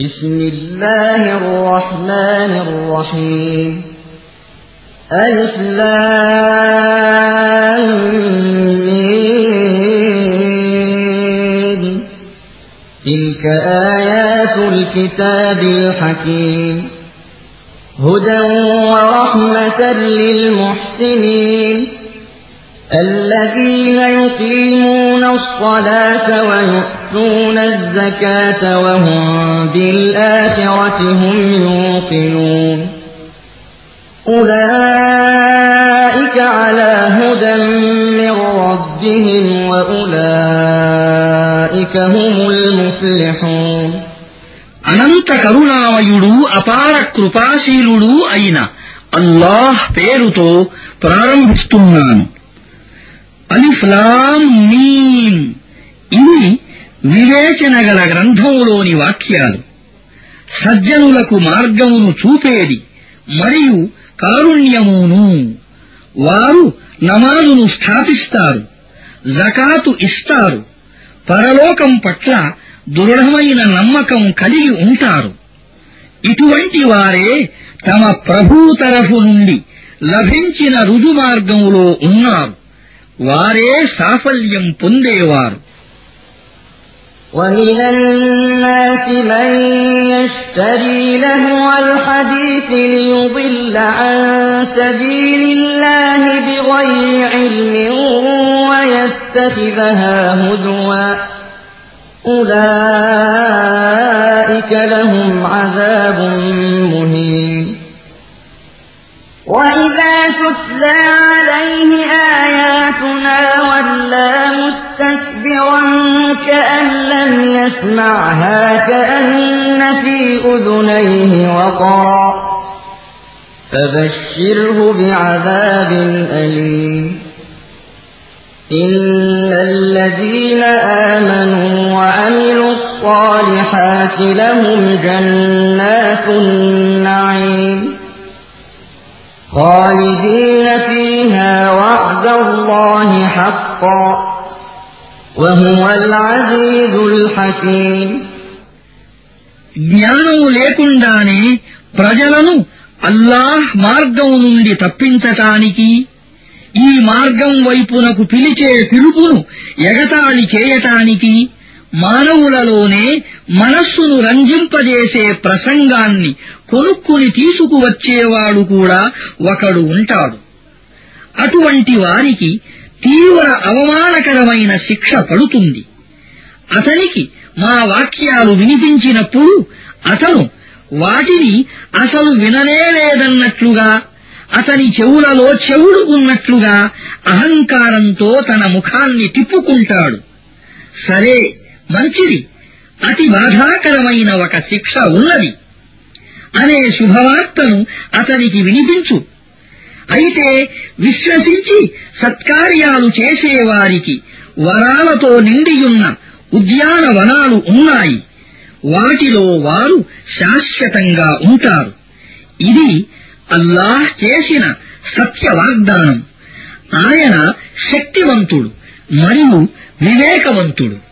بسم الله الرحمن الرحيم. ألف لام. ميم تلك آيات الكتاب الحكيم. هدى ورحمة للمحسنين. الذين يقيمون الصلاة ويؤتون الزكاة وهم بالآخرة هم يوقنون. أولئك على هدى من ربهم وأولئك هم المفلحون. అనంత కరుణామయుడు అపార కృపాశీలుడు అయిన అల్లాహ్ పేరుతో ప్రారంభిస్తున్నాను అలిఫ్లాం మీం ఇవి వివేచన గల గ్రంథములోని వాక్యాలు. సజ్జనులకు మార్గమును చూపేది మరియు కారుణ్యమును. వారు నమాజును స్థాపిస్తారు జకాతు ఇస్తారు పరలోకం పట్ల దృఢమైన నమ్మకం కలిగి ఉంటారు. ఇటువంటి వారే తమ ప్రభూ తరఫు నుండి లభించిన రుజుమార్గములో ఉన్నారు. వారే సాఫల్యం పొందేవారు. ومن الناس من يشتري لهو الحديث ليضل عن سبيل الله بغير علم ويتخذها هزوا أولئك لهم عذاب مهين وإذا تتلى عليه آياتنا ولى مستكبرا كأن لم يسمعها كأن في أذنيه وقرا فبشره بعذاب أليم إن الذين آمنوا وعملوا الصالحات لهم جنات النعيم خالدين فيها وعد الله حقا وهو العزيز الحكيم. జ్ఞానం లేకుండానే ప్రజలను అల్లాహ్ మార్గం నుండి తప్పించటానికి ఈ మార్గం వైపునకు పిలిచే పిలుపును ఎగతాళి చేయటానికి మానవులలోనే మనస్సును రంజింపజేసే ప్రసంగాన్ని కొనుక్కుని తీసుకువచ్చేవాడు కూడా ఒకడు ఉంటాడు. అటువంటి వారికి తీవ్ర అవమానకరమైన శిక్ష పడుతుంది. అతనికి మా వాక్యాలు వినిపించినప్పుడు అతను వాటిని అసలు విననేలేదన్నట్లుగా అతని చెవులలో చెవుడు ఉన్నట్లుగా అహంకారంతో తన ముఖాన్ని తిప్పుకుంటాడు. సరే మంచిది. అతి బాధాకరమైన ఒక శిక్ష ఉన్నది. అనే శుభవార్తను అతనికి వినిపించు. అయితే విశ్వసించి సత్కార్యాలు చేసేవారికి వరాలతో నిండియున్న ఉద్యానవనాలు ఉన్నాయి. వాటిలో వారు శాశ్వతంగా ఉంటారు. ఇది అల్లాహ్ చేసిన సత్య వాగ్దానం ఆయన శక్తివంతుడు మరియు వివేకవంతుడు.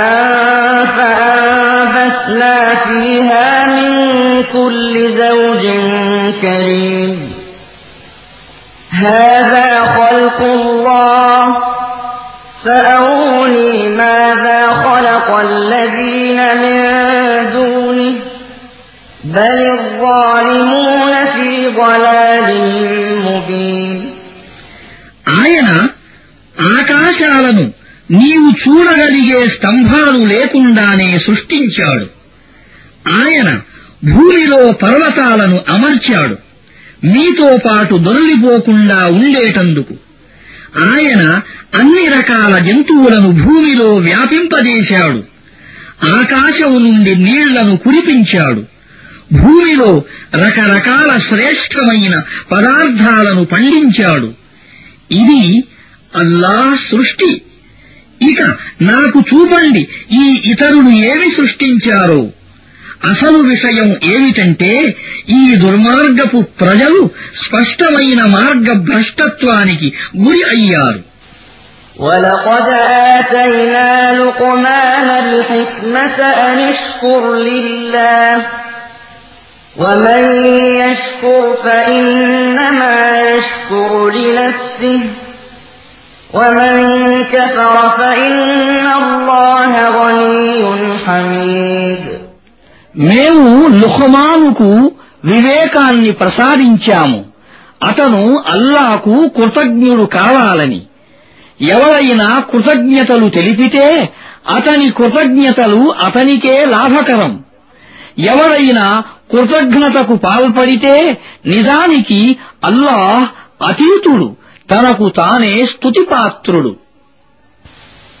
وبثنا فيها من كل زوج كريم هذا خلق الله فأروني ماذا خلق الذين من دونه بل الظالمون في ضلال مبين آية ఆకాశాలను నీవు చూడగలిగే స్తంభాలు లేకుండానే సృష్టించాడు. ఆయన భూమిలో పర్వతాలను అమర్చాడు. మీతో పాటు దొరలిపోకుండా ఉండేటందుకు. ఆయన అన్ని రకాల జంతువులను భూమిలో వ్యాపింపజేశాడు. ఆకాశము నుండి నీళ్ళను కురిపించాడు. భూమిలో రకరకాల శ్రేష్టమైన పదార్థాలను పండించాడు. ఇది అల్లాహ్ సృష్టి. ఇక నాకు చూపండి ఈ ఇతరులు ఏమి సృష్టించారో. అసలు విషయం ఏమిటంటే ఈ దుర్మార్గపు ప్రజలు స్పష్టమైన మార్గ భ్రష్టత్వానికి గురి అయ్యారు. ولقد آتينا لقمان الحكمة أن اشكر لله. ومن يشكر فإنما يشكر لنفسه. ومن كفر فإن الله غني حميد. మేము లుహమానుకు వివేకాన్ని ప్రసాదించాము. అతను అల్లాకు కృతజ్ఞుడు కావాలని. ఎవరైనా కృతజ్ఞతలు తెలిపితే అతని కృతజ్ఞతలు అతనికే లాభకరం. ఎవరైనా కృతజ్ఞతకు పాల్పడితే నిజానికి అల్లాహ్ అతీతుడు తనకు తానే స్తుతిపాత్రుడు.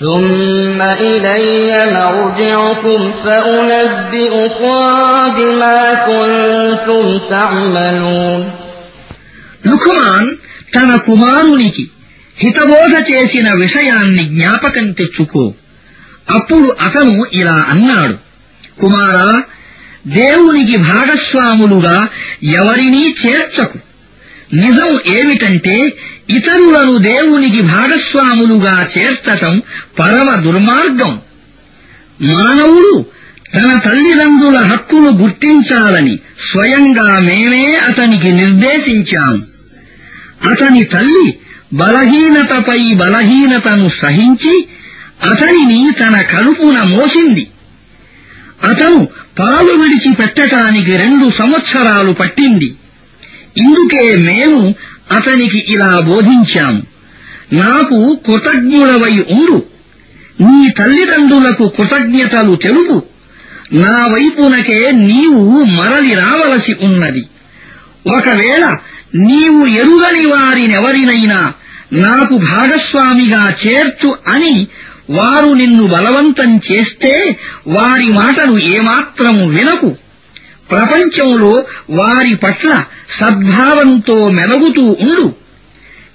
ثم إلي مرجعكم فأنبئكم بما كنتم تعملون లుకుమాన్ తన కుమారునికి హితబోధ చేసిన విషయాన్ని జ్ఞాపకం తెచ్చుకో. అప్పుడు అతను ఇలా అన్నాడు. కుమారా దేవునికి భాగస్వాములుగా ఎవరినీ చేర్చకు. నిజం ఏమిటంటే ఇతరులను దేవునికి భాగస్వాములుగా చేర్చటం పరమ దుర్మార్గం. మానవుడు తన తల్లిదండ్రుల హక్కును గుర్తించాలని స్వయంగా మేమే అతనికి నిర్దేశించాము అతని తల్లి బలహీనతపై బలహీనతను సహించి అతనిని తన కడుపున మోసింది. అతను పాలు విడిచిపెట్టటానికి రెండు సంవత్సరాలు పట్టింది. ఇందుకే మేము అతనికి ఇలా బోధించాము. నాకు కృతజ్ఞుడవై ఉండు. నీ తల్లిదండ్రులకు కృతజ్ఞతలు తెలుపు. నా వైపునకే నీవు మరలి రావలసి ఉన్నది. ఒకవేళ నీవు ఎరుగని వారినెవరినైనా నాకు భాగస్వామిగా చేర్చు అని వారు నిన్ను బలవంతం చేస్తే వారి మాటలు ఏమాత్రము వినకు. ప్రపంచంలో వారి పట్ల సద్భావంతో మెలగుతూ ఉండు.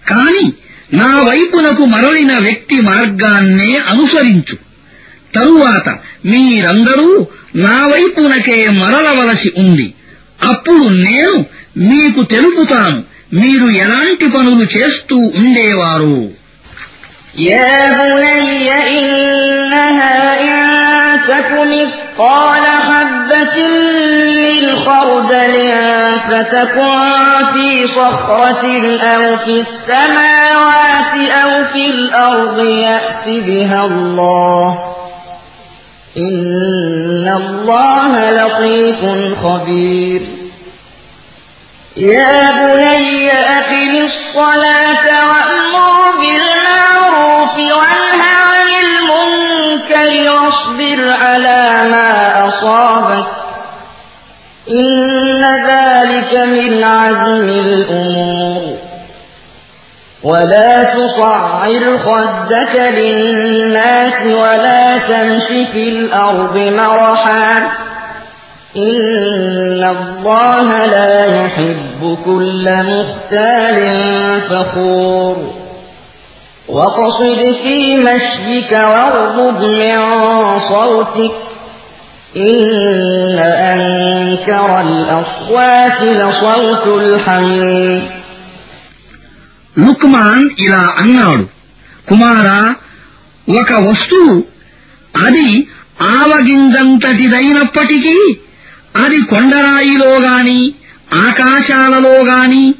కాని నా వైపునకు మరలిన వ్యక్తి మార్గాన్నే అనుసరించు. తరువాత మీరందరూ నా వైపునకే మరలవలసి ఉంది. అప్పుడు నేను మీకు తెలుపుతాను. మీరు ఎలాంటి పనులు చేస్తూ ఉండేవారు? إنها إن تك مثقال حبة خردل فتكن في صخرة أو في السماوات أو في الأرض يأت بها الله. إن الله لطيف خبير. يا بني أقم الصلاة وأمر بالمعروف وانه عن المنكر واصبر على ذلك من عزم الأمور. ولا تصعر خدك للناس ولا تمش في الأرض مرحا. إن الله لا يحب كل مختال فخور. وقصد في مشيك واغضب من صوتك. إن లుక్మాన్ ఇలా అన్నాడు. కుమారా ఒక వస్తువు అది ఆవగిందంతటిదైనప్పటికీ అది కొండరాయిలో గాని ఆకాశాలలో గాని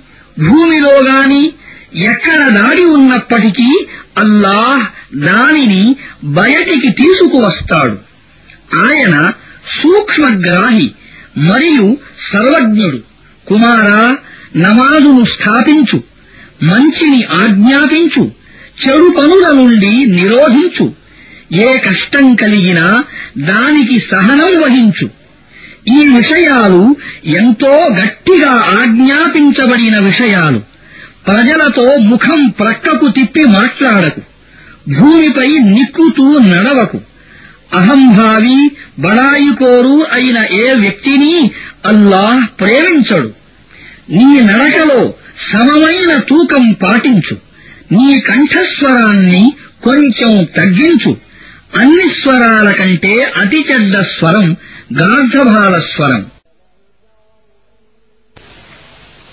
భూమిలో గాని ఎక్కడ దాడి ఉన్నప్పటికీ అల్లాహ్ దానిని బయటికి తీసుకువస్తాడు. ఆయన సూక్ష్మగ్రాహి మరియు సర్వజ్ఞుడు. కుమారా నమాజును స్థాపించు మంచిని ఆజ్ఞాపించు చెడు పనుల నుండి నిరోధించు. ఏ కష్టం కలిగినా దానికి సహనం వహించు. ఈ విషయాలు ఎంతో గట్టిగా ఆజ్ఞాపించబడిన విషయాలు. ప్రజలతో ముఖం ప్రక్కకు తిప్పి మాట్లాడకు. భూమిపై నిక్కుతూ నడవకు. అహంభావి బడాయికోరు అయిన ఏ వ్యక్తిని అల్లాహ్ ప్రేమించడు. నీ నడకలో సమమైన తూకం పాటించు. నీ కంఠస్వరాన్ని కొంచెం తగ్గించు. అన్ని స్వరాల కంటే అతి చెడ్డ స్వరం గార్ధభాల స్వరం.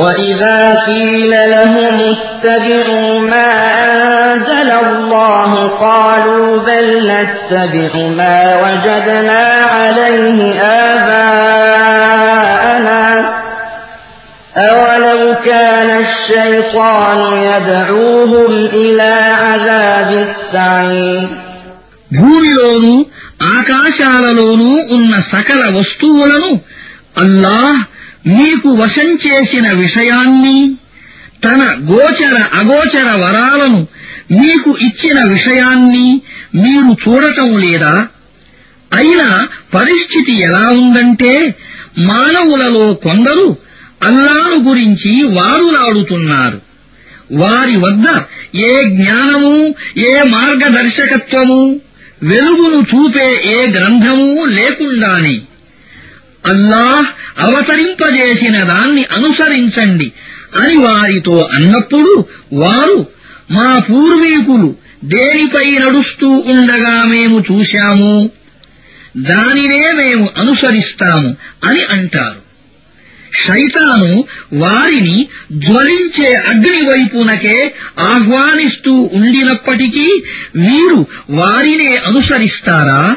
وإذا قيل لهم اتبعوا ما أنزل الله قالوا بل نتبع ما وجدنا عليه آباءنا أولو كان الشيطان يدعوهم إلى عذاب السعير భూమిలోను ఆకాశాలలోనూ ఉన్న సకల వస్తువులను اللَّهُ మీకు వశం చేసిన విషయాన్ని తన గోచర అగోచర వరాలను మీకు ఇచ్చిన విషయాన్ని మీరు చూడటం లేదా? అయినా పరిస్థితి ఎలా ఉందంటే మానవులలో కొందరు అల్లాను గురించి వారులాడుతున్నారు. వారి వద్ద ఏ జ్ఞానము ఏ మార్గదర్శకత్వము వెలుగును చూపే ఏ గ్రంథము లేకుండానే. అల్లాహ్ అవతరింపజేసిన దాన్ని అనుసరించండి. అని వారితో అన్నప్పుడు వారు మా పూర్వీకులు దేనిపై నడుస్తూ ఉండగా మేము చూశాము? దానినే మేము అనుసరిస్తాము అని అంటారు. శైతాను వారిని జ్వలించే అగ్ని వైపునకే ఆహ్వానిస్తూ ఉండినప్పటికీ వీరు వారినే అనుసరిస్తారా?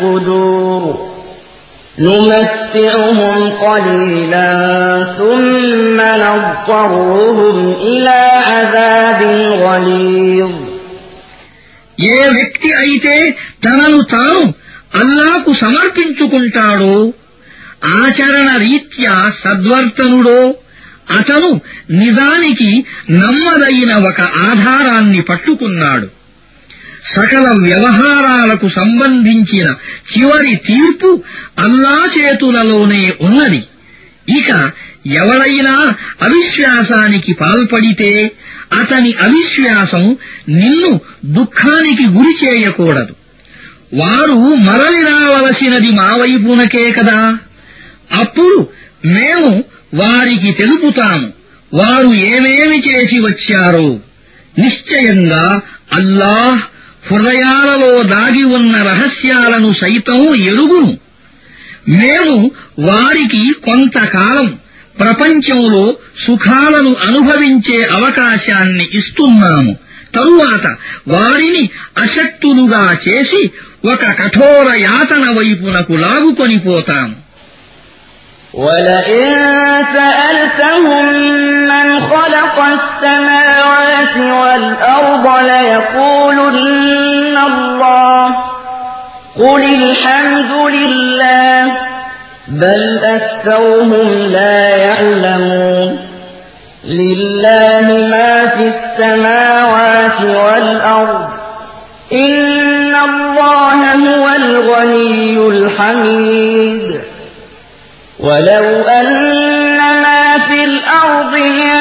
الصدور. نمتعهم قليلا ثم نضطرهم إلى عذاب غليظ. ఏ వ్యక్తి అయితే తనను తాను అల్లాకు సమర్పించుకుంటాడో ఆచరణ రీత్యా సద్వర్తనుడో అతను నిజానికి నమ్మదైన ఒక ఆధారాన్ని పట్టుకున్నాడు. సకల వ్యవహారాలకు సంబంధించిన చివరి తీర్పు అల్లా చేతులలోనే ఉన్నది. ఇక ఎవడైనా అవిశ్వాసానికి పాల్పడితే అతని అవిశ్వాసం నిన్ను దుఃఖానికి గురి చేయకూడదు. వారు మరలి రావలసినది మా వైపునకే కదా. అప్పుడు మేము వారికి తెలుపుతాము వారు ఏమేమి చేసి వచ్చారో. నిశ్చయంగా అల్లాహ్ హృదయాలలో దాగి ఉన్న రహస్యాలను సైతం ఎరుగును. మేము వారికి కొంతకాలం ప్రపంచంలో సుఖాలను అనుభవించే అవకాశాన్ని ఇస్తున్నాము. తరువాత వారిని అశక్తులుగా చేసి ఒక కఠోర యాతన వైపునకు లాగుకొని పోతాము. ولئن سألتهم من خلق السماوات والأرض قل الحمد لله بل أكثرهم لا يعلمون لله ما في السماوات والأرض إن الله هو الغني الحميد ولو أن ما في الأرض من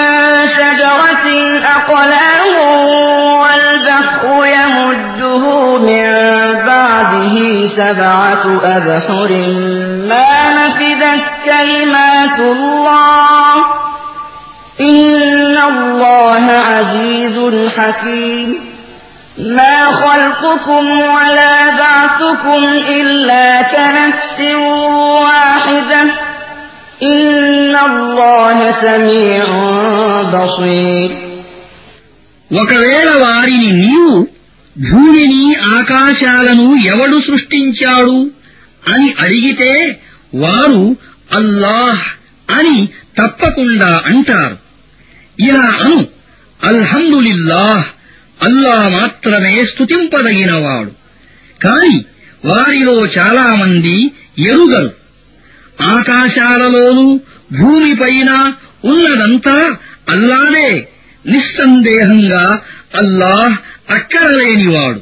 سبعة أبحر ما نفدت كلمات الله. إن الله عزيز حكيم. ما خلقكم ولا بعثكم إلا كنفس واحدة. إن الله سميع بصير. وكذلك వారిని నీవు భూమిని ఆకాశాలను ఎవడు సృష్టించాడు అని అడిగితే వారు అల్లాహ్ అని తప్పకుండా అంటారు. ఇలా అను అల్హందులిల్లాహ్ అల్లా మాత్రమే స్తుతింపదగినవాడు. కాని వారిలో చాలామంది ఎరుగరు. ఆకాశాలలోనూ భూమిపైన ఉన్నదంతా అల్లానే నిస్సందేహంగా అల్లాహ్ అక్కరలేనివాడు.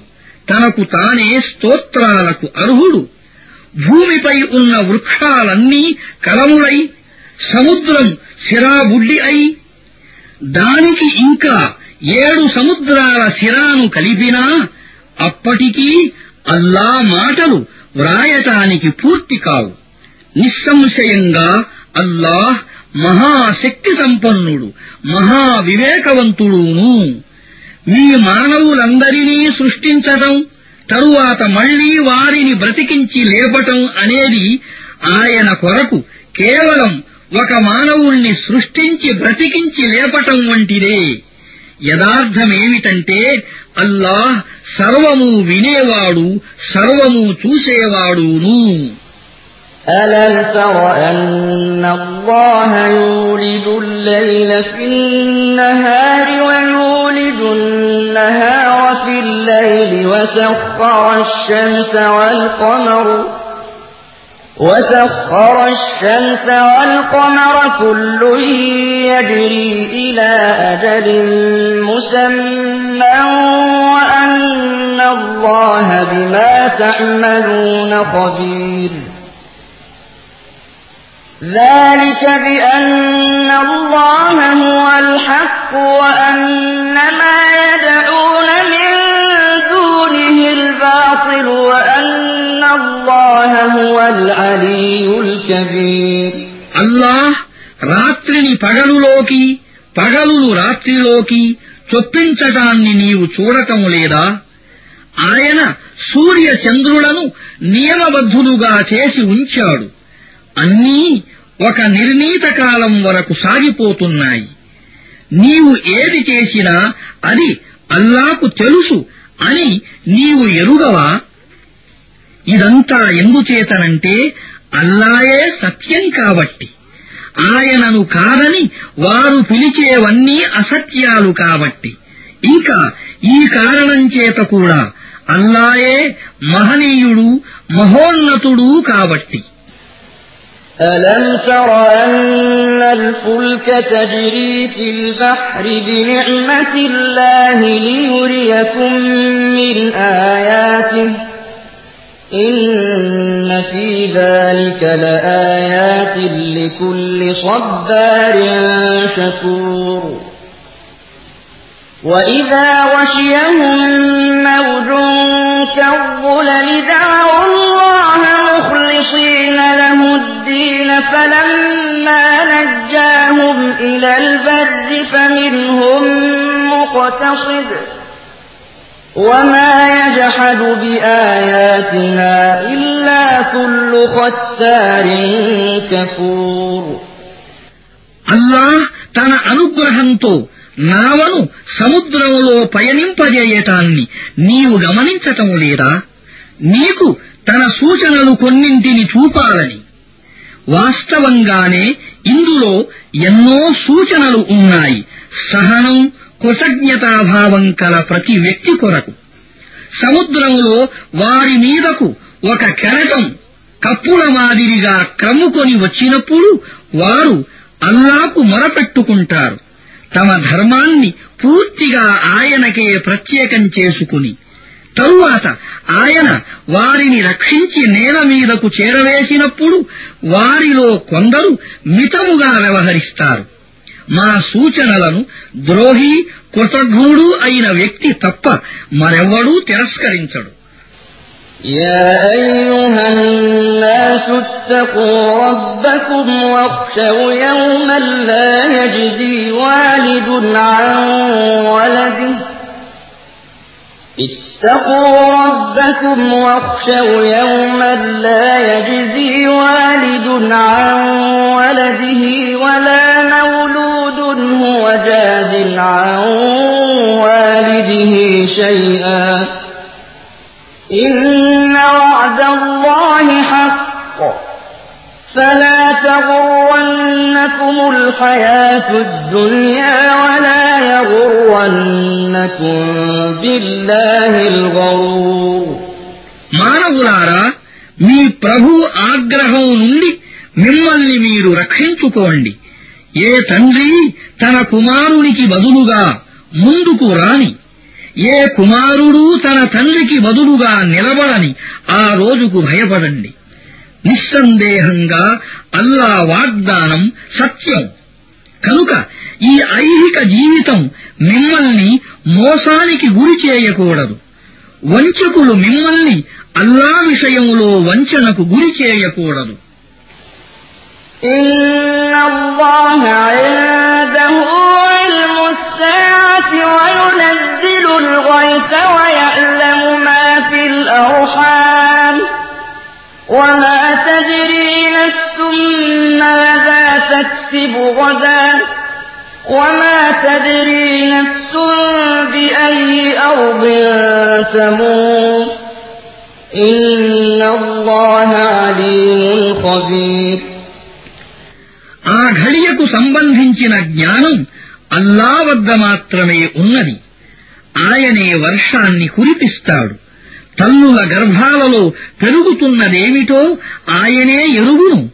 తనకు తానే స్తోత్రాలకు అర్హుడు. భూమిపై ఉన్న వృక్షాలన్నీ కలములై సముద్రం శిరాబుడ్డి అయి దానికి ఇంకా ఏడు సముద్రాల శిరాను కలిపినా అప్పటికీ అల్లా మాటలు వ్రాయటానికి పూర్తి కావు. నిస్సంశయంగా అల్లాహ్ మహాశక్తి సంపన్నుడు మహావివేకవంతుడును. ఈ మానవులందరినీ సృష్టించటం తరువాత మళ్ళీ వారిని బ్రతికించి లేపటం అనేది ఆయన కొరకు కేవలం ఒక మానవుణ్ణి సృష్టించి బ్రతికించి లేపటం వంటిదే. యదార్థమేమిటంటే అల్లాహ్ సర్వము వినేవాడు సర్వము చూసేవాడును. ألم تر أن الله يولد الليل في النهار ويولد النهار في الليل وسخر الشمس والقمر وسخر الشمس والقمر كل يجري إلى أجل مسمى وأن الله بما تعملون خبير. ذلك بأن الله هو الحق الْحَقُّ అల్లాహ్ రాత్రిని పగలులోకి పగలును రాత్రిలోకి చొప్పించటాన్ని నీవు చూడటం లేదా? ఆయన సూర్య చంద్రులను నియమబద్ధులుగా చేసి ఉంచాడు. అన్నీ ఒక నిర్ణీత కాలం వరకు సాగిపోతున్నాయి. నీవు ఏది చేసినా అది అల్లాకు తెలుసు అని నీవు ఎరుగవా? ఇదంతా ఎందుచేతనంటే అల్లాయే సత్యం కాబట్టి. ఆయనను కాదని వారు పిలిచేవన్నీ అసత్యాలు కాబట్టి. ఇంకా ఈ కారణం చేత కూడా అల్లాయే మహనీయుడు మహోన్నతుడు కాబట్టి. ألم تر أن الفلك تجري في البحر بنعمة الله ليريكم من آياته إن في ذلك لآيات لكل صبار شكور وإذا غشيهم موج كالظلل دعوا فلما نجاهم إلى البر فمنهم مقتصد وما يجحد بآياتنا إلا كل ختار كفور الله తన అనుగ్రహంతో నావను సముద్రంలో పయనింపజేయటాన్ని నీవు గమనించటం లేదా నీకు తన సూచనలు కొన్నింటిని చూపాలని వాస్తవంగానే ఇందులో ఎన్నో సూచనలు ఉన్నాయి. సహనం కృతజ్ఞతాభావం కల ప్రతి వ్యక్తి కొరకు. సముద్రంలో వారి మీదకు ఒక కెరటం కప్పుల మాదిరిగా క్రమ్ముకొని వచ్చినప్పుడు వారు అల్లాకు మొరపెట్టుకుంటారు. తమ ధర్మాన్ని పూర్తిగా ఆయనకే ప్రత్యేకం చేసుకుని తరువాత ఆయన వారిని రక్షించి నేల మీదకు చేరవేసినప్పుడు వారిలో కొందరు మితముగా వ్యవహరిస్తారు. మా సూచనలను ద్రోహి కృతజ్ఞుడు అయిన వ్యక్తి తప్ప మరెవ్వడూ తిరస్కరించడు. يا أيها الناس اتقوا ربكم واخشوا يوما لا يجزي والد عن ولده اتقوا ربكم واخشوا يوما لا يجزي والد عن ولده ولا مولود هو جاز عن والده شيئا. إن وعد الله حق. فلا تغرنكم الحياة الدنيا ولا يغرنكم بالله الغرور. మానవులారా మీ ప్రభు ఆగ్రహం నుండి మిమ్మల్ని మీరు రక్షించుకోండి. ఏ తండ్రి తన కుమారునికి బదులుగా ముందుకు రాని ఏ కుమారుడు తన తండ్రికి బదులుగా నిలబడని ఆ రోజుకు భయపడండి. నిస్సందేహంగా అల్లా వాగ్దానం సత్యం. కనుక ఈ ఐహిక జీవితం మిమ్మల్ని మోసానికి గురి చేయకూడదు. వంచకులు మిమ్మల్ని అల్లా విషయంలో వంచనకు గురి చేయకూడదు. إن الله عنده علم الساعة ويعلم ما في الأرحام وما تدري نفس ماذا تكسب غدا وما تدري نفس بأي أرض تموت إن الله عليم خبير ఆ ఘడియకు సంబంధించిన జ్ఞానం అల్లా వద్ద మాత్రమే ఉన్నది ఆయనే వర్షాన్ని కురిపిస్తాడు తల్లుల గర్భాలలో పెరుగుతున్నదేమిటో ఆయనే ఎరుగును.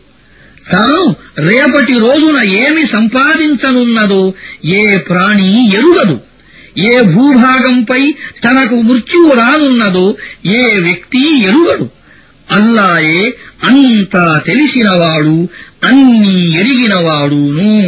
తాను రేపటి రోజున ఏమి సంపాదించనున్నదో ఏ ప్రాణి ఎరుగదు. ఏ భూభాగంపై తనకు మృత్యువు రానున్నదో ఏ వ్యక్తి ఎరుగడు. అల్లాయే అంతా తెలిసినవాడు అన్నీ ఎరిగినవాడును.